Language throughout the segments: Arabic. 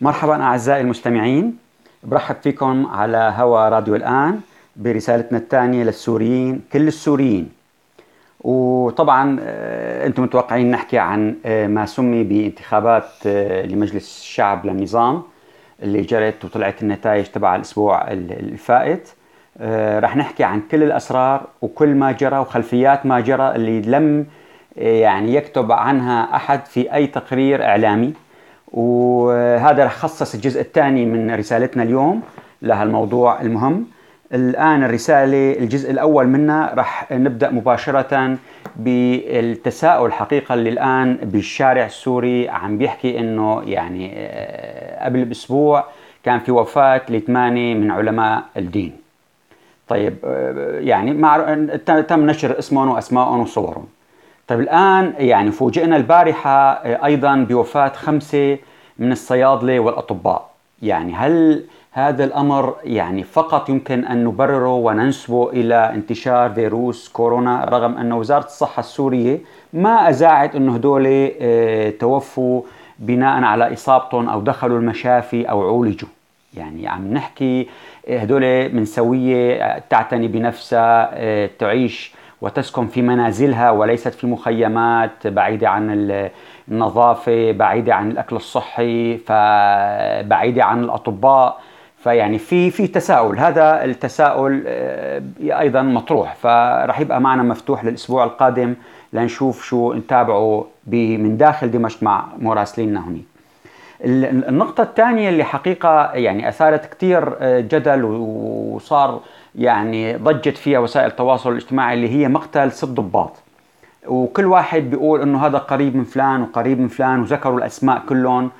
مرحبا أعزائي المستمعين برحب فيكم على هوا راديو الآن برسالتنا الثانية للسوريين كل السوريين. وطبعا آه، أنتم متوقعين نحكي عن آه، ما سمي بانتخابات آه، لمجلس الشعب للنظام اللي جرت وطلعت النتائج تبع الأسبوع الفائت رح نحكي عن كل الأسرار وكل ما جرى وخلفيات ما جرى اللي لم يعني يكتب عنها أحد في أي تقرير إعلامي. وهذا رح خصص الجزء الثاني من رسالتنا اليوم لهالموضوع المهم. الآن الرسالة الجزء الأول منها رح نبدأ مباشرة بالتساؤل حقيقة اللي الآن بالشارع السوري عم بيحكي إنه يعني آه، قبل بأسبوع كان في وفاة لثمانية من علماء الدين. طيب آه، يعني مع تم نشر اسمهم وأسمائهم وصورهم. طيب الآن يعني فوجئنا البارحة آه، أيضا بوفاة خمسة من الصيادلة والأطباء. يعني هل هذا الأمر يعني فقط يمكن أن نبرره وننسبه إلى انتشار فيروس كورونا رغم أن وزارة الصحة السورية ما أزاعت أنه هدول آه، توفوا بناء على إصابتهم أو دخلوا المشافي أو عولجوا. يعني عم نحكي آه، هدول من سوية تعتني بنفسها تعيش وتسكن في منازلها وليست في مخيمات بعيدة عن النظافة بعيدة عن الأكل الصحي فبعيدة عن الأطباء. فيعني في في تساؤل. هذا التساؤل آه، أيضا مطروح. فراح يبقى معنا مفتوح للأسبوع القادم لنشوف شو نتابعه من داخل دمشق مع مراسليننا هناك النقطة الثانية اللي حقيقة يعني أثارت كثير آه، جدل وصار يعني ضجت فيها وسائل التواصل الاجتماعي اللي هي مقتل ست ضباط. وكل واحد بيقول إنه هذا قريب من فلان وقريب من فلان وذكروا الأسماء كلهم.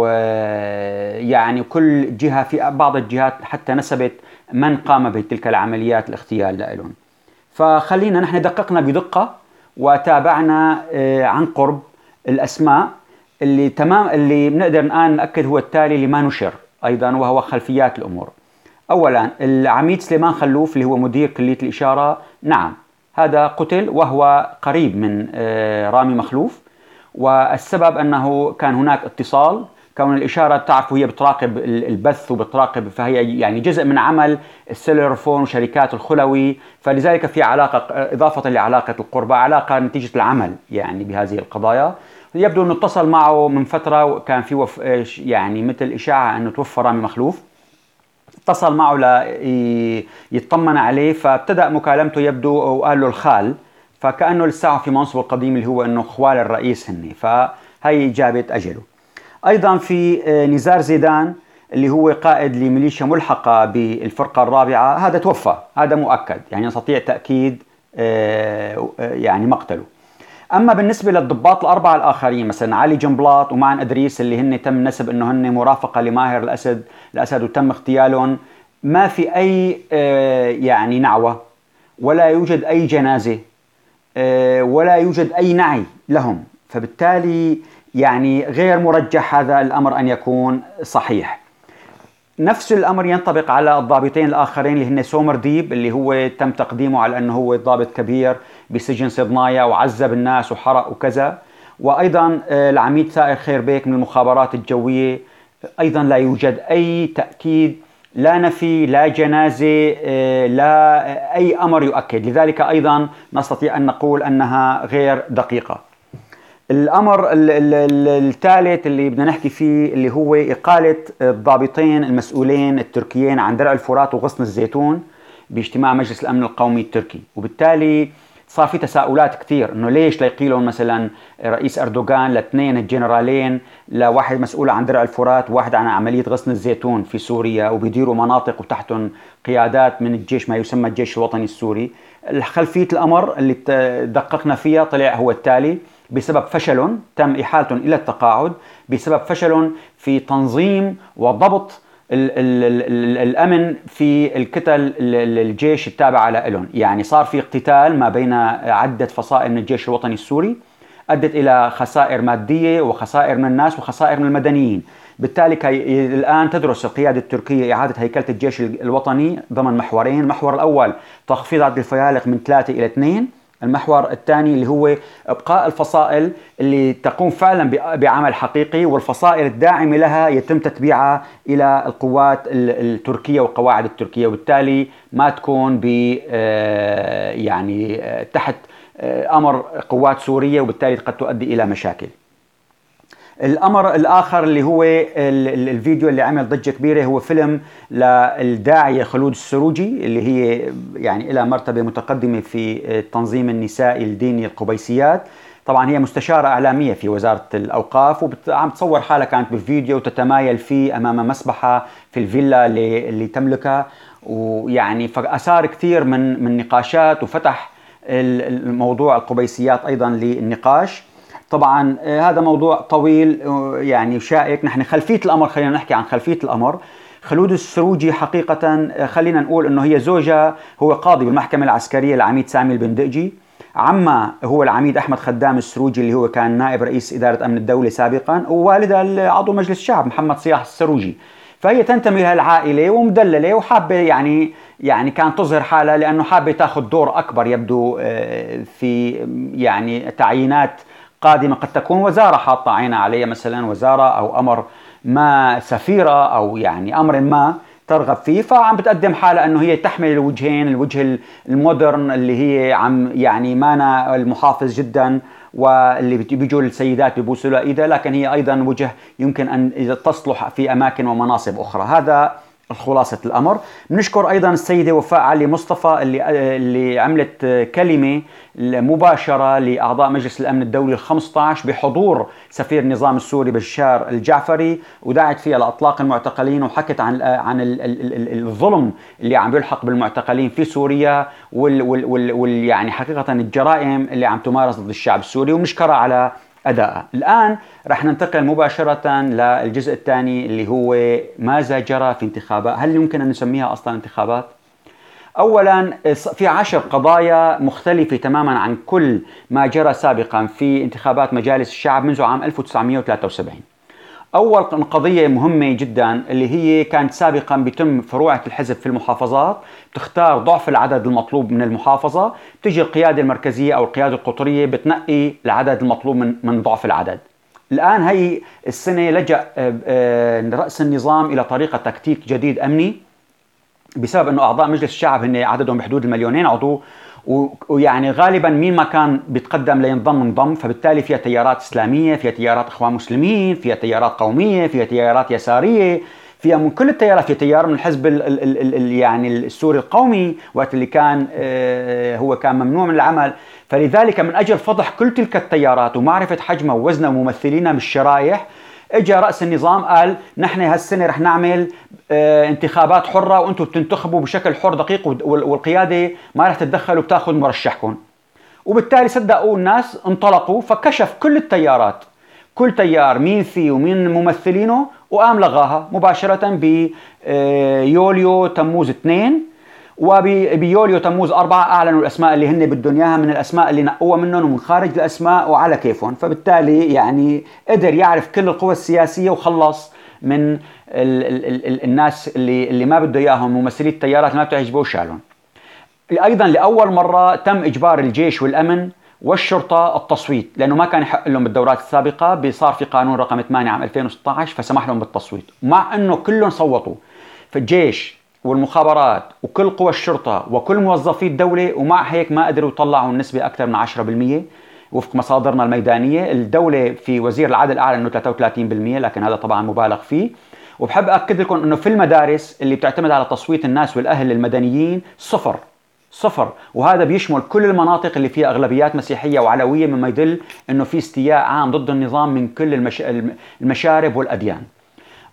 ويعني كل جهة في بعض الجهات حتى نسبت من قام بتلك العمليات الاغتيال لهم فخلينا نحن دققنا بدقة وتابعنا آه، عن قرب الأسماء. اللي تمام اللي بنقدر الآن نأكد هو التالي لما نشر أيضا وهو خلفيات الأمور. أولا العميد سليمان خلوف اللي هو مدير كلية الإشارة. نعم هذا قتل وهو قريب من آه، رامي مخلوف. والسبب أنه كان هناك اتصال. كون الإشارة تعرف هي بتراقب البث وبتراقب فهي يعني جزء من عمل السيلر فون وشركات الخلوي. فلذلك في علاقة إضافة لعلاقة القربة علاقة نتيجة العمل يعني بهذه القضايا. يبدو أنه اتصل معه من فترة كان في وف يعني مثل إشاعة أنه توفى رامي مخلوف. اتصل معه ليطمن عليه فابتدأ مكالمته يبدو وقال له الخال فكأنه لسه في منصبه القديم اللي هو أنه خوال الرئيس هني فهي جابت أجله. أيضا في آه، نزار زيدان اللي هو قائد لميليشيا ملحقة بالفرقة الرابعة هذا توفى هذا مؤكد يعني نستطيع تأكيد آه، آه، يعني مقتله. أما بالنسبة للضباط الأربعة الآخرين مثلا علي جنبلاط ومعن أدريس اللي هن تم نسب إنه هن مرافقة لماهر الأسد الأسد وتم اغتيالهم ما في أي يعني نعوة ولا يوجد أي جنازة آه، ولا يوجد أي نعي لهم. فبالتالي يعني غير مرجح هذا الأمر أن يكون صحيح. نفس الأمر ينطبق على الضابطين الآخرين اللي هن سومر ديب اللي هو تم تقديمه على أنه هو ضابط كبير. بسجن صدنايا وعذب الناس وحرق وكذا. وأيضا آه، العميد ثائر خير بيك من المخابرات الجوية. أيضا لا يوجد أي تأكيد لا نفي لا جنازة آه، لا أي أمر يؤكد. لذلك أيضا نستطيع أن نقول أنها غير دقيقة. الأمر الثالث اللي بدنا نحكي فيه اللي هو إقالة الضابطين المسؤولين التركيين عن درع الفرات وغصن الزيتون باجتماع مجلس الأمن القومي التركي. وبالتالي صار في تساؤلات كثير إنه ليش ليقيلهم مثلا رئيس أردوغان لاثنين الجنرالين لواحد مسؤول عن درع الفرات وواحد عن عملية غصن الزيتون في سوريا وبيديروا مناطق وتحتهم قيادات من الجيش ما يسمى الجيش الوطني السوري. خلفية الأمر اللي دققنا فيها طلع هو التالي. بسبب فشل تم إحالتهم إلى التقاعد بسبب فشل في تنظيم وضبط ال ال ال الأمن في الكتل الجيش التابعه لهم يعني صار في اقتتال ما بين عدة فصائل من الجيش الوطني السوري أدت إلى خسائر مادية وخسائر من الناس وخسائر من المدنيين. بالتالي الآن تدرس القيادة التركية إعادة هيكلة الجيش الوطني ضمن محورين. المحور الأول تخفيض عدد الفيالق من ثلاثة إلى اثنين. المحور الثاني اللي هو إبقاء الفصائل اللي تقوم فعلا بعمل حقيقي والفصائل الداعمة لها يتم تتبيعها إلى القوات التركية والقواعد التركية وبالتالي ما تكون ب آه، يعني آه، تحت آه، أمر قوات سورية وبالتالي قد تؤدي إلى مشاكل. الأمر الآخر اللي هو الفيديو اللي عمل ضجة كبيرة هو فيلم للداعية خلود السروجي اللي هي يعني لها مرتبة متقدمة في التنظيم النسائي الديني القبيسيات. طبعا هي مستشارة إعلامية في وزارة الأوقاف وعم تصور حالها كانت بالفيديو وتتمايل فيه أمام مسبحة في الفيلا اللي, اللي تملكها. ويعني فأثار كثير من من نقاشات وفتح الموضوع القبيسيات أيضا للنقاش. طبعا آه، هذا موضوع طويل آه، يعني شائك. نحن خلفية الأمر خلينا نحكي عن خلفية الأمر. خلود السروجي حقيقة آه، خلينا نقول إنه هي زوجة هو قاضي بالمحكمة العسكرية العميد سامي البندقجي. عما هو العميد أحمد خدام السروجي اللي هو كان نائب رئيس إدارة أمن الدولة سابقا ووالدها عضو مجلس الشعب محمد صياح السروجي. فهي تنتمي لهالعائلة ومدللة وحابة يعني يعني كانت تظهر حالها لأنه حابة تاخذ دور أكبر يبدو في يعني تعيينات قادمة قد تكون وزارة حاطة عينها عليها مثلا وزارة أو أمر ما سفيرة أو يعني أمر ما ترغب فيه فعم بتقدم حالها إنه هي تحمل الوجهين الوجه المودرن اللي هي عم يعني مانا المحافظ جدا واللي بيجوا السيدات بيبوسوا لها إيدها لكن هي أيضا وجه يمكن أن تصلح في أماكن ومناصب أخرى. هذا خلاصة الأمر. بنشكر أيضا السيدة وفاء علي مصطفى اللي, اللي عملت كلمة مباشرة لأعضاء مجلس الأمن الدولي ال15 بحضور سفير النظام السوري بشار الجعفري ودعت فيها لأطلاق المعتقلين وحكت عن عن الظلم اللي عم يلحق بالمعتقلين في سوريا وال, وال, وال يعني حقيقة الجرائم اللي عم تمارس ضد الشعب السوري. ومشكرة على أداءها الآن رح ننتقل مباشرة للجزء الثاني اللي هو ماذا جرى في انتخابات. هل يمكن أن نسميها أصلا انتخابات؟ اولا في عشر قضايا مختلفة تماما عن كل ما جرى سابقا في انتخابات مجالس الشعب منذ عام 1973 أول قضية مهمة جدا اللي هي كانت سابقا بيتم فروعة الحزب في المحافظات. تختار ضعف العدد المطلوب من المحافظة. تجي القيادة المركزية أو القيادة القطرية بتنقي العدد المطلوب من, من ضعف العدد. الآن هي السنة لجأ آه، آه، رأس النظام إلى طريقة تكتيك جديد أمني بسبب أنه أعضاء مجلس الشعب هن عددهم بحدود المليونين عضو ويعني غالبا مين ما كان بيتقدم لينضم انضم فبالتالي فيها تيارات إسلامية فيها تيارات إخوان مسلمين فيها تيارات قومية فيها تيارات يسارية فيها من كل التيارات في تيار من الحزب ال ال ال يعني السوري القومي وقت اللي كان آه هو كان ممنوع من العمل. فلذلك من أجل فضح كل تلك التيارات ومعرفة حجمها ووزنها وممثلينها من الشرائح اجى رأس النظام قال نحن هالسنة رح نعمل آه انتخابات حرة وأنتم بتنتخبوا بشكل حر دقيق والقيادة ما رح تتدخل وبتاخذ مرشحكم. وبالتالي صدقوا الناس انطلقوا فكشف كل التيارات. كل تيار مين فيه ومين ممثلينه وقام لغاها مباشرة بيوليو تموز 2 وبيوليو تموز أربعة أعلنوا الأسماء اللي هن بدهم إياها من الأسماء اللي نقوها منهم ومن خارج الأسماء وعلى كيفهم فبالتالي يعني قدر يعرف كل القوى السياسية وخلص من ال ال ال الناس اللي اللي ما بده إياهم ممثلي التيارات ما بتعجبه شالهم. أيضا لأول مرة تم إجبار الجيش والأمن والشرطة التصويت لأنه ما كان يحق لهم بالدورات السابقة صار في قانون رقم 8 عام 2016 فسمح لهم بالتصويت مع إنه كلهم صوتوا فالجيش والمخابرات وكل قوى الشرطة وكل موظفي الدولة ومع هيك ما قدروا يطلعوا النسبة أكثر من 10% وفق مصادرنا الميدانية الدولة في وزير العدل أعلن أنه 33% لكن هذا طبعا مبالغ فيه. وبحب أكد لكم أنه في المدارس اللي بتعتمد على تصويت الناس والأهل المدنيين صفر صفر. وهذا بيشمل كل المناطق اللي فيها أغلبيات مسيحية وعلوية مما يدل أنه في استياء عام ضد النظام من كل المش... المشارب والأديان.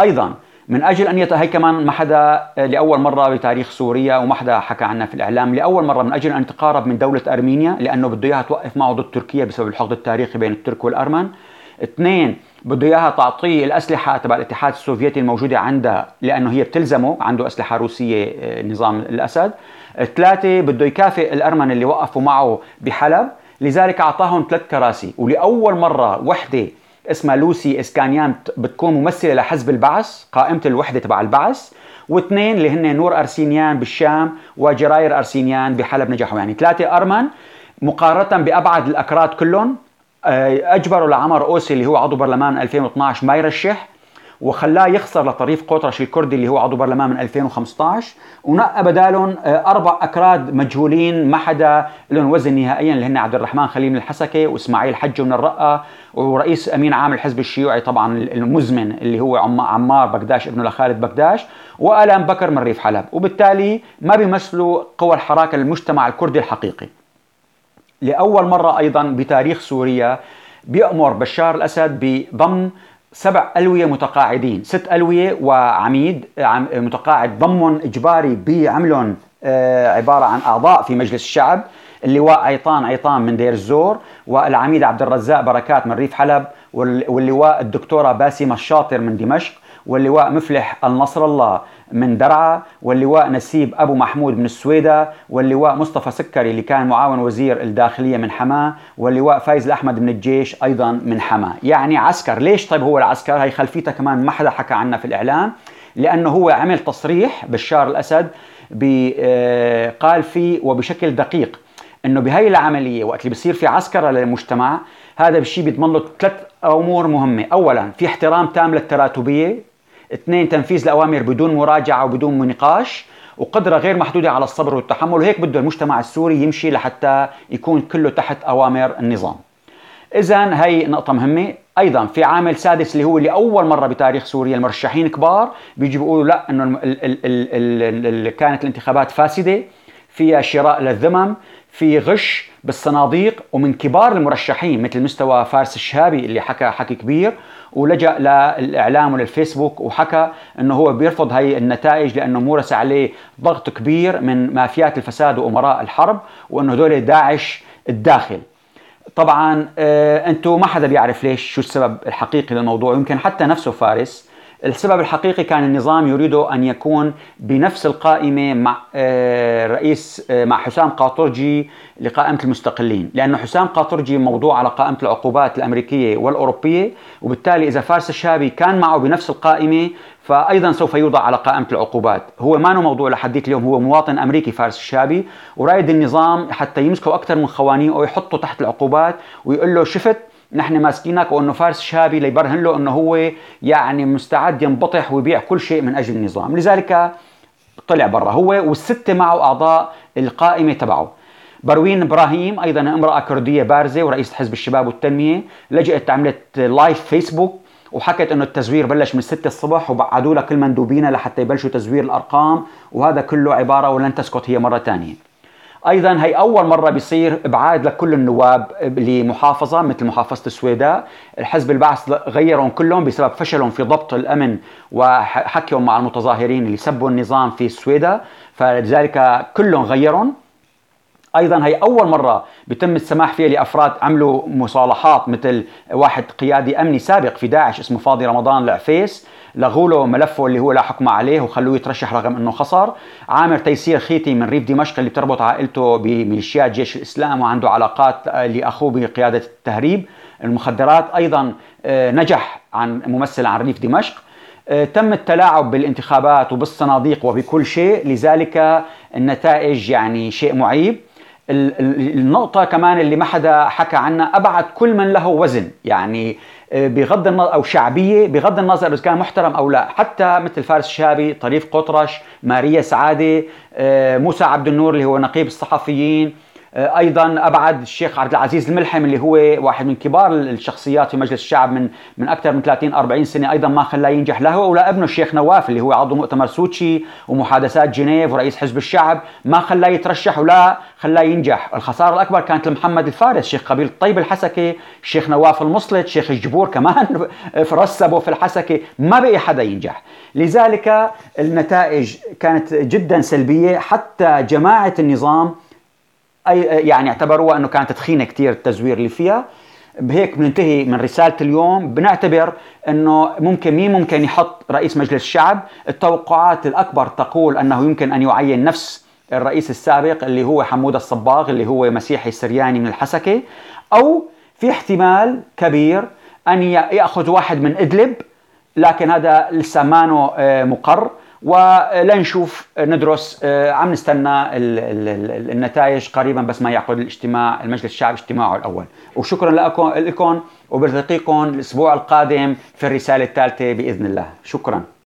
أيضا من أجل أن يت... هي كمان ما حدا لأول مرة بتاريخ سوريا وما حدا حكى عنها في الإعلام لأول مرة من أجل أن تقارب من دولة أرمينيا لأنه بده إياها توقف معه ضد تركيا بسبب الحقد التاريخي بين الترك والارمن اثنين بده إياها تعطيه الأسلحة تبع الاتحاد السوفيتي الموجودة عندها لأنه هي بتلزمه عنده أسلحة روسية آه، نظام الأسد. ثلاثة بده يكافئ الأرمن اللي وقفوا معه بحلب. لذلك أعطاهم ثلاث كراسي. ولأول مرة وحدة اسمها لوسي إسكانيان بتكون ممثلة لحزب البعث قائمة الوحدة تبع البعث. واثنين اللي هن نور أرسينيان بالشام وجراير أرسينيان بحلب نجحوا يعني ثلاثة أرمن مقارنة بأبعد الأكراد كلهم. آه، أجبروا لعمر أوسي اللي هو عضو برلمان 2012 ما يرشح وخلاه يخسر لطريف قطرش الكردي اللي هو عضو برلمان من 2015 ونقى بدالهم أربع أكراد مجهولين ما حدا لهم وزن نهائيا اللي هن عبد الرحمن خليل من الحسكه وإسماعيل حج من الرقه ورئيس أمين عام الحزب الشيوعي طبعا المزمن اللي هو عمار بقداش ابنه لخالد بقداش وآلام بكر من ريف حلب. وبالتالي ما بيمثلوا قوى الحراك المجتمع الكردي الحقيقي. لأول مرة أيضا بتاريخ سوريا بيأمر بشار الأسد بضم سبع ألوية متقاعدين ست ألوية وعميد متقاعد ضمهم إجباري بعملهم آه، عبارة عن أعضاء في مجلس الشعب. اللواء عيطان عيطان من دير الزور والعميد عبد الرزاق بركات من ريف حلب واللواء الدكتورة باسمة الشاطر من دمشق. واللواء مفلح النصر الله من درعا واللواء نسيب أبو محمود من السويدة واللواء مصطفى سكري اللي كان معاون وزير الداخلية من حماة واللواء فايز الأحمد من الجيش أيضا من حماة يعني عسكر ليش طيب هو العسكر؟ هي خلفيته كمان ما حدا حكى عنها في الإعلام لأنه هو عمل تصريح بشار الأسد آه، قال فيه وبشكل دقيق إنه بهي العملية وقت اللي بصير في عسكره للمجتمع هذا الشيء بيضمن له ثلاث أمور مهمة، اولا في احترام تام للتراتبية، اثنين تنفيذ الأوامر بدون مراجعة وبدون نقاش، وقدرة غير محدودة على الصبر والتحمل وهيك بده المجتمع السوري يمشي لحتى يكون كله تحت أوامر النظام. اذا هي نقطة مهمة، أيضا في عامل سادس اللي هو لاول مرة بتاريخ سوريا المرشحين كبار بيجي بيقولوا لا إنه كانت الانتخابات فاسدة فيها شراء للذمم في غش بالصناديق ومن كبار المرشحين مثل مستوى فارس الشهابي اللي حكى حكي كبير ولجأ للإعلام وللفيسبوك وحكى أنه هو بيرفض هاي النتائج لأنه مورس عليه ضغط كبير من مافيات الفساد وأمراء الحرب وأنه هدول داعش الداخل. طبعا آه أنتم ما حدا بيعرف ليش شو السبب الحقيقي للموضوع؟ يمكن حتى نفسه فارس. السبب الحقيقي كان النظام يريد أن يكون بنفس القائمة مع آه، رئيس آه، مع حسام قاطرجي لقائمة المستقلين. لأن حسام قاطرجي موضوع على قائمة العقوبات الأمريكية والأوروبية وبالتالي إذا فارس الشابي كان معه بنفس القائمة فايضا سوف يوضع على قائمة العقوبات، هو ما موضوع لحديت اليوم هو مواطن أمريكي فارس الشابي ورايد النظام حتى يمسكوا أكثر من خوانيه ويحطوا تحت العقوبات ويقول له شفت نحن ماسكينك وأنه فارس شابي ليبرهن له أنه هو يعني مستعد ينبطح ويبيع كل شيء من أجل النظام، لذلك طلع برا هو والستة معه أعضاء القائمة تبعه. بروين إبراهيم أيضا امرأة كردية بارزة ورئيسة حزب الشباب والتنمية، لجأت عملت لايف فيسبوك وحكت أنه التزوير بلش من 6 الصبح وبعدوا لها كل مندوبينها لحتى يبلشوا تزوير الأرقام وهذا كله عبارة ولن تسكت هي مرة ثانية. أيضا هي أول مرة بيصير إبعاد لكل النواب لمحافظة مثل محافظة السويداء الحزب البعث غيرهم كلهم بسبب فشلهم في ضبط الأمن وحكيهم مع المتظاهرين اللي سبوا النظام في السويداء فلذلك كلهم غيرهم. أيضا هي أول مرة بيتم السماح فيها لأفراد عملوا مصالحات مثل واحد قيادي أمني سابق في داعش اسمه فاضي رمضان العفيس لغوا له ملفه اللي هو لا حكم عليه وخلوه يترشح رغم إنه خسر عامر تيسير خيتي من ريف دمشق اللي بتربط عائلته بميليشيات جيش الإسلام وعنده علاقات لأخوه بقيادة التهريب. المخدرات أيضا آه، نجح عن ممثل عن ريف دمشق. آه، تم التلاعب بالانتخابات وبالصناديق وبكل شيء لذلك النتائج يعني شيء معيب. النقطة كمان اللي ما حدا حكى عنها أبعد كل من له وزن. يعني آه، بغض النظر أو شعبية بغض النظر إذا كان محترم أو لا. حتى مثل فارس الشابي طريف قطرش ماريا سعادة آه، موسى عبد النور اللي هو نقيب الصحفيين أيضا أبعد الشيخ عبد العزيز الملحم اللي هو واحد من كبار الشخصيات في مجلس الشعب من من أكثر من 30 40 سنة أيضا ما خلاه ينجح لا هو ولا ابنه الشيخ نواف اللي هو عضو مؤتمر سوتشي ومحادثات جنيف ورئيس حزب الشعب ما خلاه يترشح ولا خلاه ينجح. الخسارة الأكبر كانت لمحمد الفارس شيخ قبيل الطيب الحسكي الشيخ نواف المصلت شيخ الجبور كمان فرسبوا في الحسكه ما بقي حدا ينجح. لذلك النتائج كانت جدا سلبية حتى جماعة النظام اي يعني اعتبروها إنه كانت تخينه كثير التزوير اللي فيها. بهيك بننتهي من رسالة اليوم. بنعتبر إنه ممكن مين ممكن يحط رئيس مجلس الشعب؟ التوقعات الأكبر تقول أنه يمكن أن يعين نفس الرئيس السابق اللي هو حمود الصباغ اللي هو مسيحي سرياني من الحسكة. أو في احتمال كبير أن يأخذ واحد من إدلب لكن هذا لسه ما آه، ولنشوف ندرس عم نستنى النتائج قريبا بس ما يعقد الاجتماع المجلس الشعبي اجتماعه الأول. وشكرا لكم وبلتقيكم الأسبوع القادم في الرسالة الثالثة بإذن الله. شكرا.